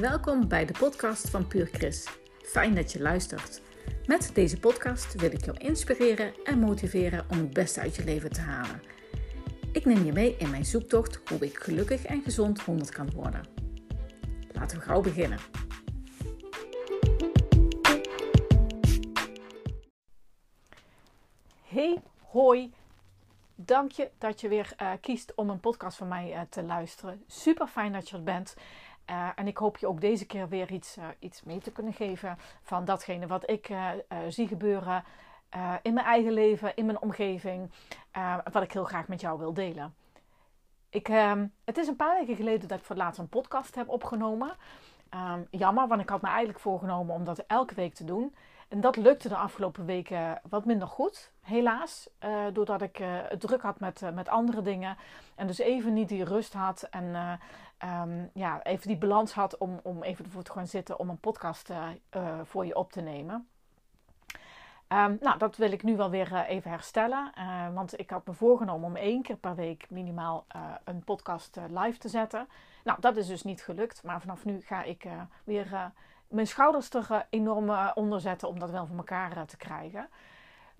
Welkom bij de podcast van Puur Chris. Fijn dat je luistert. Met deze podcast wil ik jou inspireren en motiveren om het beste uit je leven te halen. Ik neem je mee in mijn zoektocht hoe ik gelukkig en gezond 100 kan worden. Laten we gauw beginnen. Hey, hoi. Dank je dat je weer uh, kiest om een podcast van mij uh, te luisteren. Super fijn dat je er bent. Uh, en ik hoop je ook deze keer weer iets, iets mee te kunnen geven van datgene wat ik zie gebeuren in mijn eigen leven, in mijn omgeving. wat ik heel graag met jou wil delen. Ik, ehm, het is een paar weken geleden dat ik voor het laatst een podcast heb opgenomen. Um, jammer, want ik had me eigenlijk voorgenomen om dat elke week te doen. En dat lukte de afgelopen weken wat minder goed, helaas. Doordat ik druk had met, met andere dingen. En dus even niet die rust had. En um, ja, even die balans had om, om even ervoor te gaan zitten om een podcast voor je op te nemen. Um, nou, dat wil ik nu wel weer even herstellen. want ik had me voorgenomen om één keer per week minimaal een podcast live te zetten. Nou, dat is dus niet gelukt. Maar vanaf nu ga ik weer mijn schouders er enorm eh, onder zetten om dat wel voor elkaar eh, te krijgen.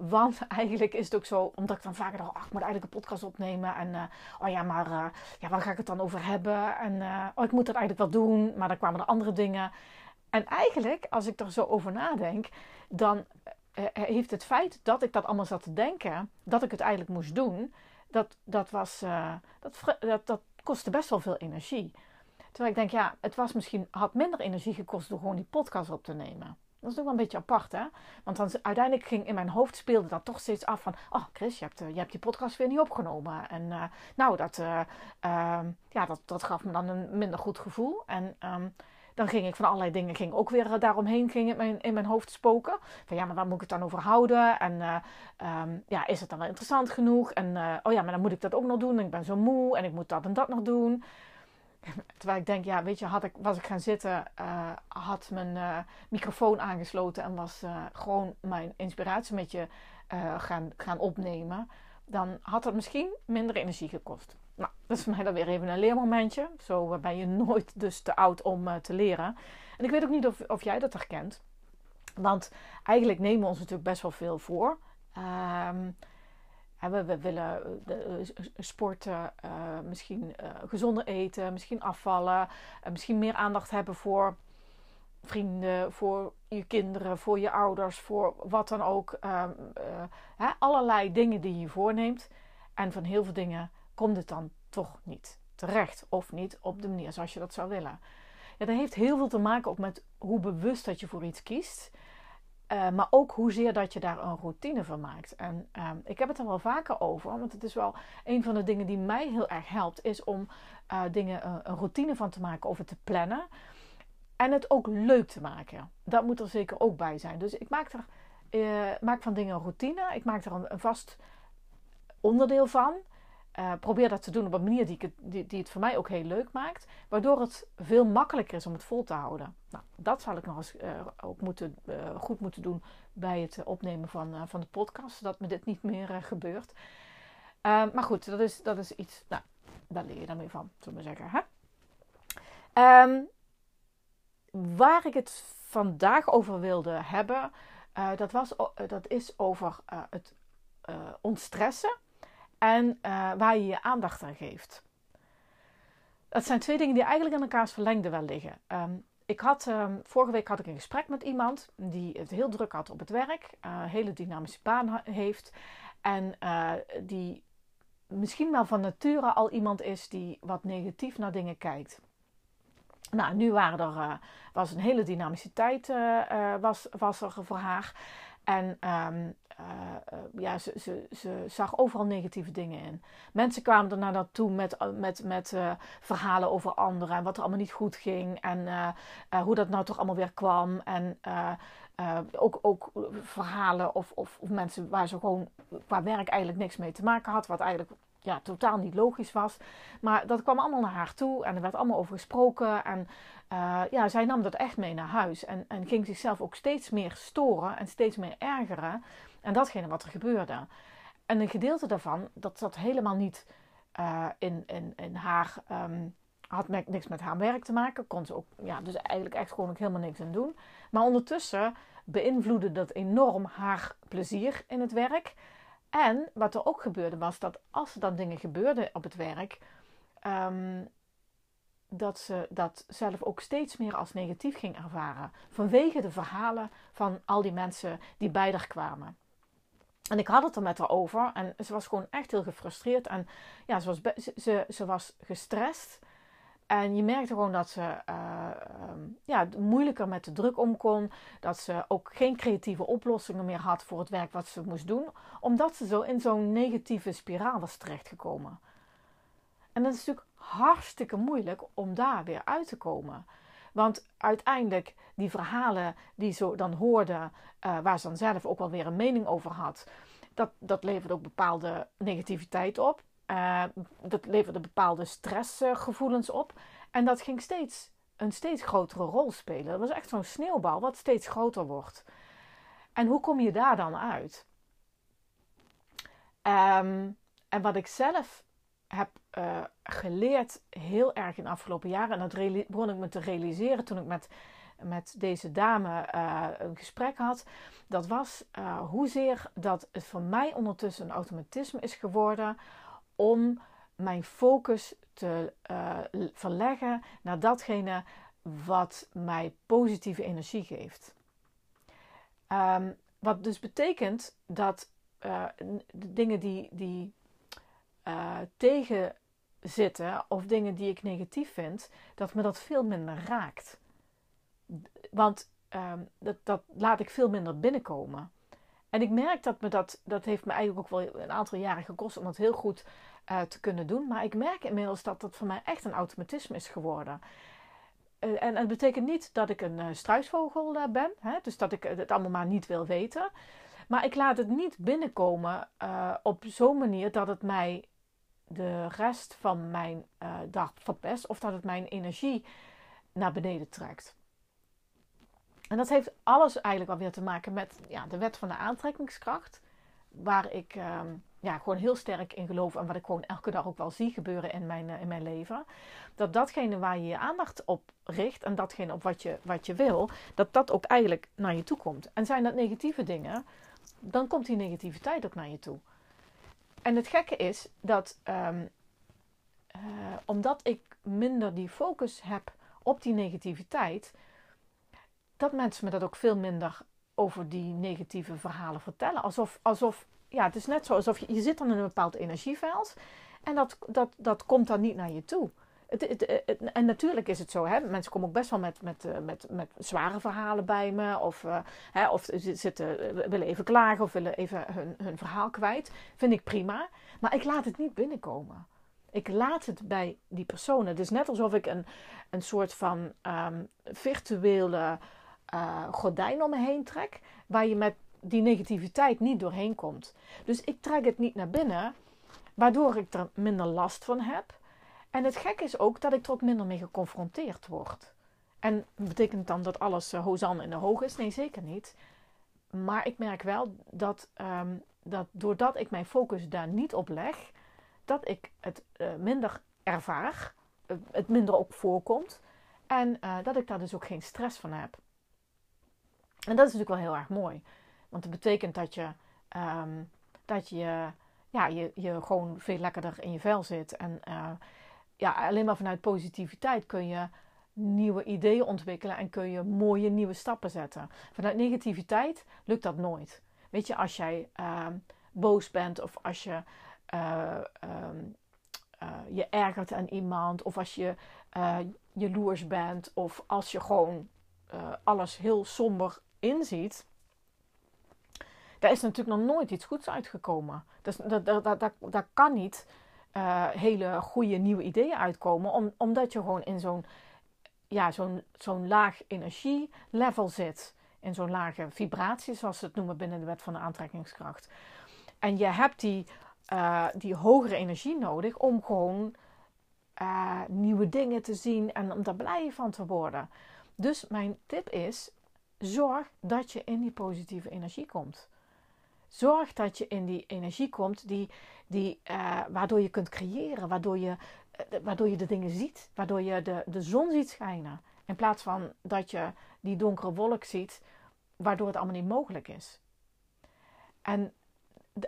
Want eigenlijk is het ook zo, omdat ik dan vaker dacht, ach, ik moet eigenlijk een podcast opnemen. En uh, oh ja, maar uh, ja, waar ga ik het dan over hebben? En uh, oh, ik moet dat eigenlijk wel doen. Maar dan kwamen er andere dingen. En eigenlijk, als ik er zo over nadenk, dan heeft het feit dat ik dat allemaal zat te denken, dat ik het eigenlijk moest doen, dat, dat, was, dat, dat, dat kostte best wel veel energie. Terwijl ik denk, ja, het was misschien, had minder energie gekost door gewoon die podcast op te nemen. Dat is ook wel een beetje apart, hè? Want dan, uiteindelijk ging in mijn hoofd speelde dat toch steeds af van... Oh, Chris, je hebt, uh, je hebt je podcast weer niet opgenomen. En uh, nou, dat, uh, ja, dat, dat gaf me dan een minder goed gevoel. En um, dan ging ik van allerlei dingen ging ook weer daaromheen ging in, mijn, in mijn hoofd spoken. Van ja, maar waar moet ik het dan over houden? En um, ja, is het dan wel interessant genoeg? En oh ja, maar dan moet ik dat ook nog doen. En ik ben zo moe en ik moet dat en dat nog doen. Terwijl ik denk, ja, weet je, had ik, was ik gaan zitten, uh, had mijn uh, microfoon aangesloten en was uh, gewoon mijn inspiratie met je gaan, gaan opnemen, dan had het misschien minder energie gekost. Nou, dat is voor mij dan weer even een leermomentje. Zo ben je nooit dus te oud om te leren. En ik weet ook niet of, of jij dat herkent. Want eigenlijk nemen we ons natuurlijk best wel veel voor. Ehm we, willen uh, sporten, uh, misschien gezonder eten, misschien afvallen, misschien meer aandacht hebben voor vrienden, voor je kinderen, voor je ouders, voor wat dan ook. Ehm, allerlei dingen die je voorneemt. En van heel veel dingen komt het dan toch niet terecht of niet op de manier zoals je dat zou willen. Ja, dat heeft heel veel te maken ook met hoe bewust dat je voor iets kiest. Uh, maar ook hoezeer dat je daar een routine van maakt. En uh, ik heb het er wel vaker over, want het is wel een van de dingen die mij heel erg helpt, is om uh, dingen een routine van te maken of het te plannen. En het ook leuk te maken. Dat moet er zeker ook bij zijn. Dus ik maak, er, maak van dingen een routine. Ik maak er een vast onderdeel van. Uh, probeer dat te doen op een manier die, het, die, het voor mij ook heel leuk maakt. Waardoor het veel makkelijker is om het vol te houden. Nou, dat zal ik nog eens uh, ook moeten, uh, goed moeten doen bij het opnemen van, van de podcast. Zodat me dit niet meer gebeurt. maar goed, dat is, dat is iets, nou, daar leer je dan weer van, zullen we zeggen. Hè? Um, waar ik het vandaag over wilde hebben, dat, was, dat is over het ontstressen en uh, waar je je aandacht aan geeft. Dat zijn twee dingen die eigenlijk in elkaars verlengde wel liggen. Um, ik had, um, vorige week had ik een gesprek met iemand die het heel druk had op het werk, uh, een hele dynamische baan heeft en uh, die misschien wel van nature al iemand is die wat negatief naar dingen kijkt. Nou, nu waren er, was een hele dynamische tijd was, was er voor haar. En um, uh, ja, ze, ze, ze, zag overal negatieve dingen in. Mensen kwamen er naar naartoe met, met, met uh, verhalen over anderen en wat er allemaal niet goed ging en hoe dat nou toch allemaal weer kwam. En ook, ook verhalen of, of, of, mensen waar ze gewoon qua werk eigenlijk niks mee te maken had, wat eigenlijk ja, totaal niet logisch was. Maar dat kwam allemaal naar haar toe en er werd allemaal over gesproken. En ja, zij nam dat echt mee naar huis en, en ging zichzelf ook steeds meer storen en steeds meer ergeren. En datgene wat er gebeurde. En een gedeelte daarvan, dat zat helemaal niet uh, in, in, in haar um, had niks met haar werk te maken. Kon ze ook, ja, dus eigenlijk echt gewoon ook helemaal niks aan doen. Maar ondertussen beïnvloedde dat enorm haar plezier in het werk. En wat er ook gebeurde was dat als er dan dingen gebeurden op het werk, ehm, dat ze dat zelf ook steeds meer als negatief ging ervaren. Vanwege de verhalen van al die mensen die bij haar kwamen. En ik had het er met haar over en ze was gewoon echt heel gefrustreerd. En ja, ze was, ze, ze was gestrest. En je merkte gewoon dat ze uh, ja, moeilijker met de druk om kon. Dat ze ook geen creatieve oplossingen meer had voor het werk wat ze moest doen. Omdat ze zo in zo'n negatieve spiraal was terechtgekomen. En dat is natuurlijk hartstikke moeilijk om daar weer uit te komen. Want uiteindelijk, die verhalen die ze dan hoorde, uh, waar ze dan zelf ook wel weer een mening over had, dat, dat leverde ook bepaalde negativiteit op. Uh, dat leverde bepaalde stressgevoelens op. En dat ging steeds een steeds grotere rol spelen. Dat was echt zo'n sneeuwbal wat steeds groter wordt. En hoe kom je daar dan uit? Um, en wat ik zelf heb uh, geleerd, heel erg in de afgelopen jaren, en dat begon ik me te realiseren toen ik met, met deze dame uh, een gesprek had, dat was uh, hoezeer dat het voor mij ondertussen een automatisme is geworden om mijn focus te verleggen naar datgene wat mij positieve energie geeft. Um, wat dus betekent dat de dingen die, die tegen zitten of dingen die ik negatief vind, dat me dat veel minder raakt. Want um, dat, dat laat ik veel minder binnenkomen. En ik merk dat me dat, dat heeft me eigenlijk ook wel een aantal jaren gekost om dat heel goed uh, te kunnen doen. Maar ik merk inmiddels dat dat voor mij echt een automatisme is geworden. En, en het betekent niet dat ik een uh, struisvogel ben, hè? dus dat ik het allemaal maar niet wil weten. Maar ik laat het niet binnenkomen op zo'n manier dat het mij de rest van mijn dag verpest of dat het mijn energie naar beneden trekt. En dat heeft alles eigenlijk wel weer te maken met ja, de wet van de aantrekkingskracht. Waar ik uh, ja, gewoon heel sterk in geloof en wat ik gewoon elke dag ook wel zie gebeuren in mijn, uh, in mijn leven. Dat datgene waar je je aandacht op richt en datgene op wat je, wat je wil, dat dat ook eigenlijk naar je toe komt. En zijn dat negatieve dingen, dan komt die negativiteit ook naar je toe. En het gekke is dat um, uh, omdat ik minder die focus heb op die negativiteit, dat mensen me dat ook veel minder over die negatieve verhalen vertellen. Alsof, alsof ja, het is net zo alsof je, je zit dan in een bepaald energieveld en dat, dat, dat komt dan niet naar je toe. En natuurlijk is het zo, hè? mensen komen ook best wel met, met, eh, met, met zware verhalen bij me. Of, uh, hè, of zitten, willen even klagen of willen even hun, hun verhaal kwijt. Vind ik prima. Maar ik laat het niet binnenkomen. Ik laat het bij die personen. Is net alsof ik een, een soort van um, virtuele gordijn om me heen trek. Waar je met die negativiteit niet doorheen komt. Dus ik trek het niet naar binnen, waardoor ik er minder last van heb. En het gek is ook dat ik er ook minder mee geconfronteerd word. En betekent dan dat alles uh, in de hoog is? Nee, zeker niet. Maar ik merk wel dat, um, dat doordat ik mijn focus daar niet op leg, dat ik het uh, minder ervaar, uh, het minder ook voorkomt. En dat ik daar dus ook geen stress van heb. En dat is natuurlijk wel heel erg mooi. Want dat betekent dat je, um, dat je, ja, je, je gewoon veel lekkerder in je vel zit. En ja, alleen maar vanuit positiviteit kun je nieuwe ideeën ontwikkelen en kun je mooie nieuwe stappen zetten. Vanuit negativiteit lukt dat nooit. Weet je, als jij uh, boos bent of als je uh, um, je ergert aan iemand of als je jaloers bent of als je gewoon alles heel somber inziet, daar is natuurlijk nog nooit iets goeds uitgekomen. Dat, dat, dat, dat, kan niet uh, hele goede nieuwe ideeën uitkomen, om, omdat je gewoon in zo'n ja, zo'n zo'n laag energielevel zit. In zo'n lage vibratie, zoals ze het noemen binnen de wet van de aantrekkingskracht. En je hebt die, uh, die hogere energie nodig om gewoon uh, nieuwe dingen te zien en om daar blij van te worden. Dus mijn tip is: zorg dat je in die positieve energie komt. Zorg dat je in die energie komt die, die, uh, waardoor je kunt creëren, waardoor je, uh, waardoor je de dingen ziet, waardoor je de, de zon ziet schijnen. In plaats van dat je die donkere wolk ziet, waardoor het allemaal niet mogelijk is. En,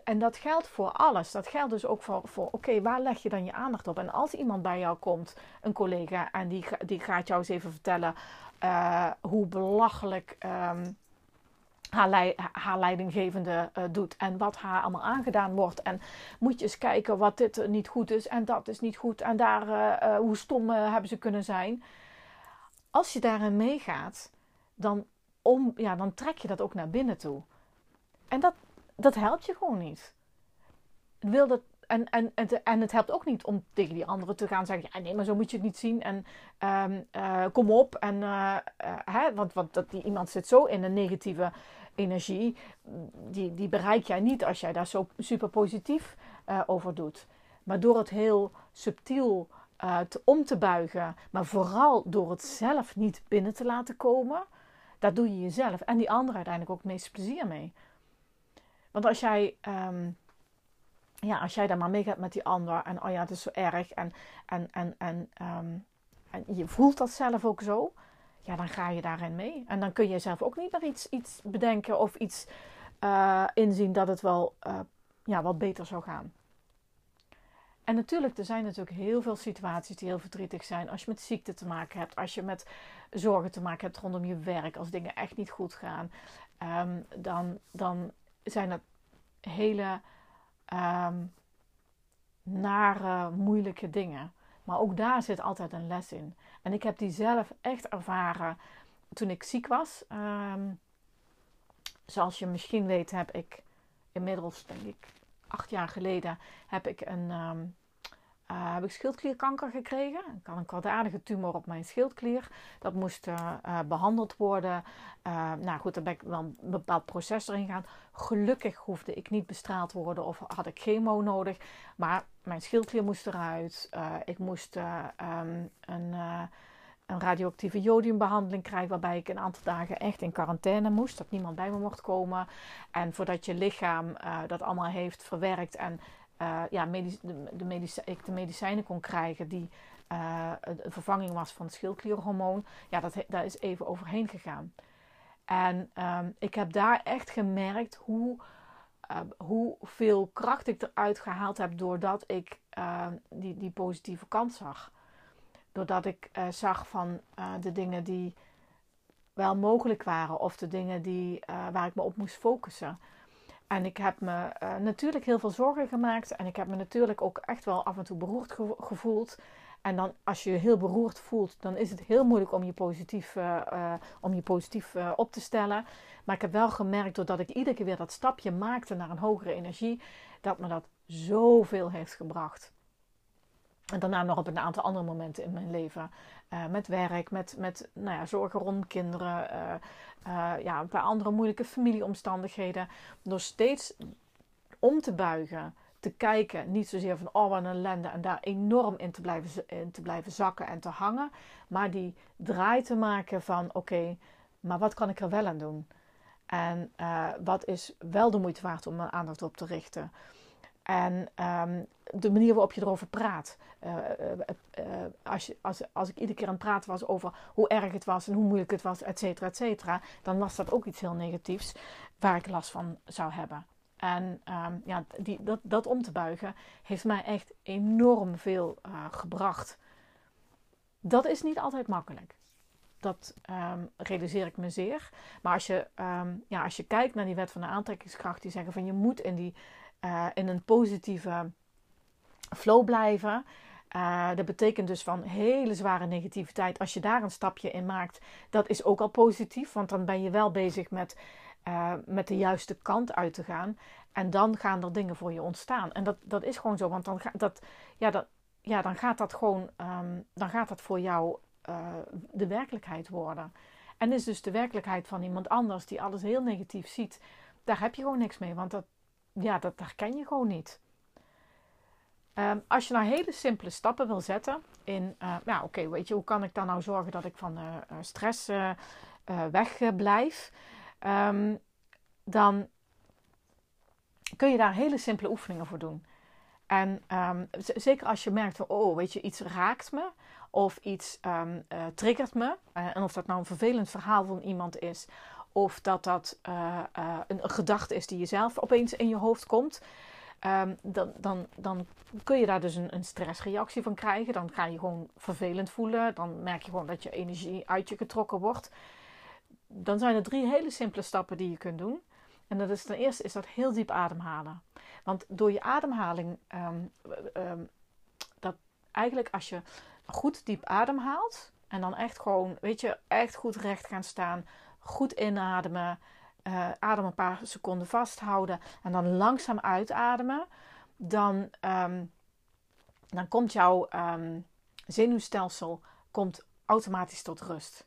en dat geldt voor alles. Dat geldt dus ook voor, voor oké, waar leg je dan je aandacht op? En als iemand bij jou komt, een collega, en die, die gaat jou eens even vertellen uh, hoe belachelijk um, haar, leidinggevende uh, doet en wat haar allemaal aangedaan wordt. En moet je eens kijken wat dit niet goed is en dat is niet goed en daar, uh, hoe stom hebben ze kunnen zijn. Als je daarin meegaat, dan, om, ja, dan trek je dat ook naar binnen toe. En dat, dat helpt je gewoon niet. Wil dat, en, en, en, en het helpt ook niet om tegen die anderen te gaan zeggen: ja, nee, maar zo moet je het niet zien. En um, uh, kom op. En, uh, uh, hè, want want dat, die, iemand zit zo in een negatieve energie. Die, die bereik jij niet als jij daar zo super positief over doet. Maar door het heel subtiel te, om te buigen, maar vooral door het zelf niet binnen te laten komen, daar doe je jezelf en die anderen uiteindelijk ook het meeste plezier mee. Want als jij, um, ja, als jij daar maar meegaat met die ander en oh ja, het is zo erg en, en, en, en, um, en je voelt dat zelf ook zo, ja, dan ga je daarin mee. En dan kun je zelf ook niet meer iets, iets bedenken of iets uh, inzien dat het wel uh, ja, wat beter zou gaan. En natuurlijk, er zijn natuurlijk heel veel situaties die heel verdrietig zijn. Als je met ziekte te maken hebt, als je met zorgen te maken hebt rondom je werk, als dingen echt niet goed gaan, um, dan, dan zijn dat hele um, nare, moeilijke dingen. Maar ook daar zit altijd een les in. En ik heb die zelf echt ervaren toen ik ziek was. Um, zoals je misschien weet, heb ik inmiddels, denk ik, acht jaar geleden, heb ik een, um, uh, heb ik schildklierkanker gekregen. Ik had een kwaadaardige tumor op mijn schildklier. Dat moest uh, uh, behandeld worden. nou goed, daar ben ik wel een bepaald proces erin gegaan. Gelukkig hoefde ik niet bestraald worden of had ik chemo nodig. Maar mijn schildklier moest eruit. ik moest um, een, een radioactieve jodiumbehandeling krijgen. Waarbij ik een aantal dagen echt in quarantaine moest. Dat niemand bij me mocht komen. En voordat je lichaam dat allemaal heeft verwerkt en uh, ja, de, de ik de medicijnen kon krijgen die uh, een vervanging was van het schildklierhormoon. Ja, dat, daar is even overheen gegaan. En um, ik heb daar echt gemerkt hoe, uh, hoeveel kracht ik eruit gehaald heb doordat ik die, die positieve kant zag. Doordat ik zag van de dingen die wel mogelijk waren of de dingen die, waar ik me op moest focussen. En ik heb me uh, natuurlijk heel veel zorgen gemaakt. En ik heb me natuurlijk ook echt wel af en toe beroerd gevoeld. En dan, als je je heel beroerd voelt, dan is het heel moeilijk om je positief, uh, uh, om je positief op te stellen. Maar ik heb wel gemerkt, doordat ik iedere keer weer dat stapje maakte naar een hogere energie, dat me dat zoveel heeft gebracht. En daarna nog op een aantal andere momenten in mijn leven. Uh, met werk, met, met nou ja, zorgen rond kinderen. Uh, uh, ja, een paar andere moeilijke familieomstandigheden. Door steeds om te buigen, te kijken. Niet zozeer van oh wat een ellende. En daar enorm in te blijven, in te blijven zakken en te hangen. Maar die draai te maken van oké, maar wat kan ik er wel aan doen? En wat is wel de moeite waard om mijn aandacht op te richten? En um, de manier waarop je erover praat. Uh, uh, uh, als, je, als, als ik iedere keer aan het praten was over hoe erg het was en hoe moeilijk het was, et cetera, et cetera, dan was dat ook iets heel negatiefs waar ik last van zou hebben. En um, ja, die, dat, dat om te buigen heeft mij echt enorm veel gebracht. Dat is niet altijd makkelijk. Dat um, realiseer ik me zeer. Maar als je, ja, als je kijkt naar die wet van de aantrekkingskracht, die zeggen van je moet in die uh, in een positieve flow blijven. Uh, dat betekent dus van hele zware negativiteit. Als je daar een stapje in maakt, dat is ook al positief. Want dan ben je wel bezig met, uh, met de juiste kant uit te gaan. En dan gaan er dingen voor je ontstaan. En dat, dat is gewoon zo. Want dan, dat, ja, dat, ja, dan gaat dat gewoon um, dan gaat dat voor jou de werkelijkheid worden. En is dus de werkelijkheid van iemand anders die alles heel negatief ziet. Daar heb je gewoon niks mee. Want dat, ja, dat herken je gewoon niet. Um, als je nou hele simpele stappen wil zetten in, uh, ja oké, weet je, hoe kan ik dan nou zorgen dat ik van uh, stress uh, weg blijf? Um, dan kun je daar hele simpele oefeningen voor doen. En um, zeker als je merkt, oh, weet je, iets raakt me of iets triggert me. En of dat nou een vervelend verhaal van iemand is, of dat dat uh, een, een gedachte is die jezelf opeens in je hoofd komt. Um, dan, dan, dan kun je daar dus een, een, stressreactie van krijgen. Dan ga je gewoon vervelend voelen. Dan merk je gewoon dat je energie uit je getrokken wordt. Dan zijn er drie hele simpele stappen die je kunt doen. En dat is ten eerste is dat heel diep ademhalen. Want door je ademhaling, um, um, dat eigenlijk als je goed diep ademhaalt en dan echt gewoon, weet je, echt goed recht gaan staan, goed inademen, uh, adem een paar seconden vasthouden en dan langzaam uitademen, dan, um, dan komt jouw zenuwstelsel komt automatisch tot rust.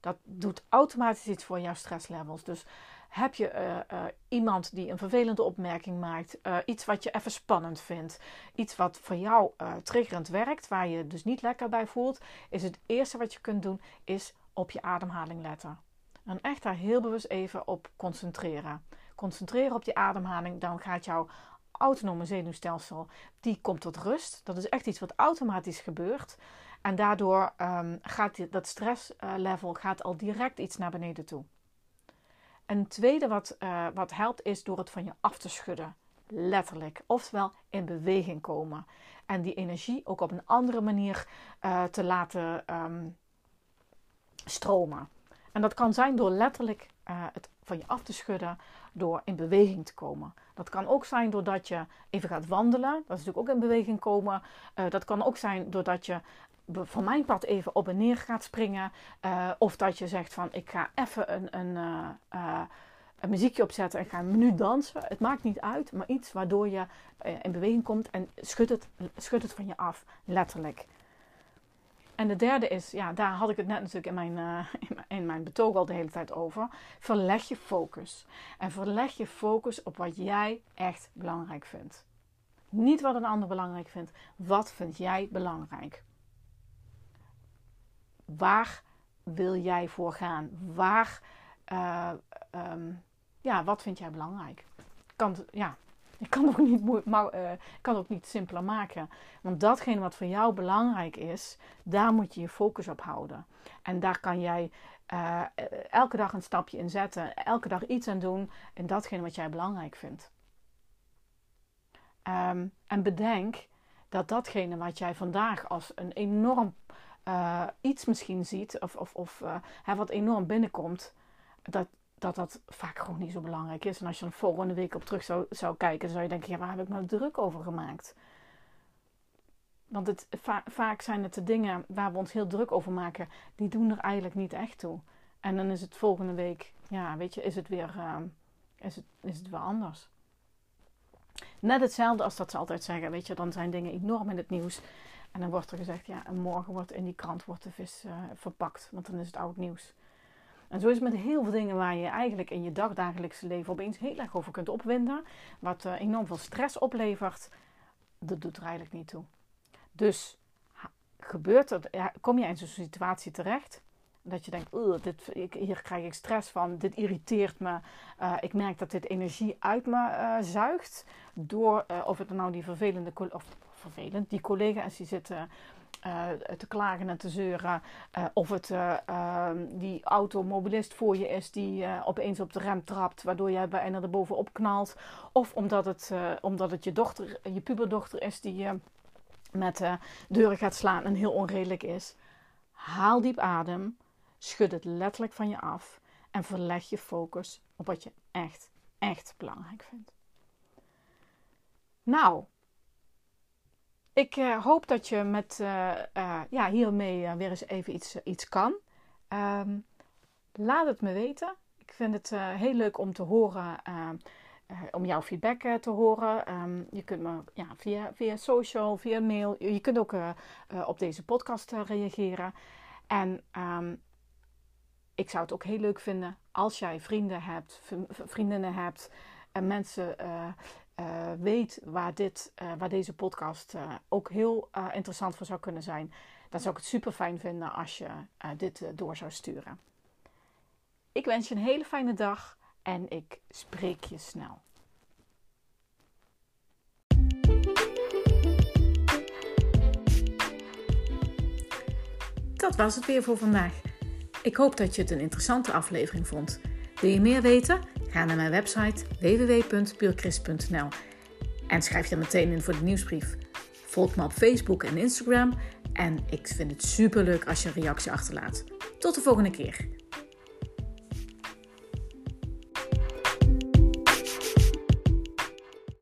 Dat doet automatisch iets voor jouw stresslevels. Dus heb je uh, uh, iemand die een vervelende opmerking maakt, iets wat je even spannend vindt, iets wat voor jou triggerend werkt, waar je dus niet lekker bij voelt, is het eerste wat je kunt doen, is op je ademhaling letten. En echt daar heel bewust even op concentreren. Concentreren op die ademhaling, dan gaat jouw autonome zenuwstelsel, die komt tot rust. Dat is echt iets wat automatisch gebeurt. En daardoor um, gaat die, dat stresslevel gaat al direct iets naar beneden toe. Een tweede wat, uh, wat helpt is door het van je af te schudden. Letterlijk. Oftewel in beweging komen. En die energie ook op een andere manier uh, te laten um, stromen. En dat kan zijn door letterlijk uh, het van je af te schudden, door in beweging te komen. Dat kan ook zijn doordat je even gaat wandelen. Dat is natuurlijk ook in beweging komen. dat kan ook zijn doordat je van mijn pad even op en neer gaat springen. Uh, of dat je zegt van ik ga even een, een, een muziekje opzetten en ga minuut dansen. Het maakt niet uit, maar iets waardoor je in beweging komt en schud het, schud het van je af, letterlijk. En de derde is, ja, daar had ik het net natuurlijk in mijn, in mijn, in mijn betoog al de hele tijd over. Verleg je focus. En verleg je focus op wat jij echt belangrijk vindt. Niet wat een ander belangrijk vindt. Wat vind jij belangrijk? Waar wil jij voor gaan? Waar, uh, um, ja, wat vind jij belangrijk? Kan, ja, ik kan ook niet, maar, uh, kan ook niet simpeler maken. Want datgene wat voor jou belangrijk is, daar moet je je focus op houden. En daar kan jij uh, elke dag een stapje in zetten, elke dag iets aan doen in datgene wat jij belangrijk vindt. Um, en bedenk dat datgene wat jij vandaag als een enorm iets misschien ziet, of, of, of hè, wat enorm binnenkomt, dat, dat dat vaak gewoon niet zo belangrijk is. En als je er volgende week op terug zou, zou kijken, zou je denken: ja, waar heb ik nou druk over gemaakt? Want het, va vaak zijn het de dingen waar we ons heel druk over maken, die doen er eigenlijk niet echt toe. En dan is het volgende week, ja, weet je, is het weer, uh, is het, is het weer anders. Net hetzelfde als dat ze altijd zeggen, weet je, dan zijn dingen enorm in het nieuws. En dan wordt er gezegd, ja, en morgen wordt in die krant wordt de vis uh, verpakt, want dan is het oud nieuws. En zo is het met heel veel dingen waar je eigenlijk in je dagdagelijkse leven opeens heel erg over kunt opwinden. Wat uh, enorm veel stress oplevert, dat doet er eigenlijk niet toe. Dus gebeurt er, kom je in zo'n situatie terecht, dat je denkt, dit, ik, hier krijg ik stress van, dit irriteert me. Uh, ik merk dat dit energie uit me uh, zuigt. Door, of het nou die vervelende, of vervelend. Die collega's die zitten uh, te klagen en te zeuren. Uh, of het uh, die automobilist voor je is die opeens op de rem trapt, waardoor jij bijna er bovenop knalt. Of omdat het, omdat het je dochter, je puberdochter is die met deuren gaat slaan en heel onredelijk is. Haal diep adem, schud het letterlijk van je af en verleg je focus op wat je echt, echt belangrijk vindt. Nou, ik uh, hoop dat je met, uh, uh, ja, hiermee weer eens even iets, iets kan. Um, laat het me weten. Ik vind het heel leuk om te horen, om jouw feedback te horen. Um, je kunt me ja, via, via social, via mail. Je kunt ook op deze podcast reageren. En um, ik zou het ook heel leuk vinden als jij vrienden hebt, vriendinnen hebt en mensen eh, weet waar, dit, eh, waar deze podcast eh, ook heel interessant voor zou kunnen zijn, dan zou ik het super fijn vinden als je dit door zou sturen. Ik wens je een hele fijne dag en ik spreek je snel. Dat was het weer voor vandaag. Ik hoop dat je het een interessante aflevering vond. Wil je meer weten? Ga naar mijn website www.puurchrist.nl en schrijf je meteen in voor de nieuwsbrief. Volg me op Facebook en Instagram en ik vind het super leuk als je een reactie achterlaat. Tot de volgende keer.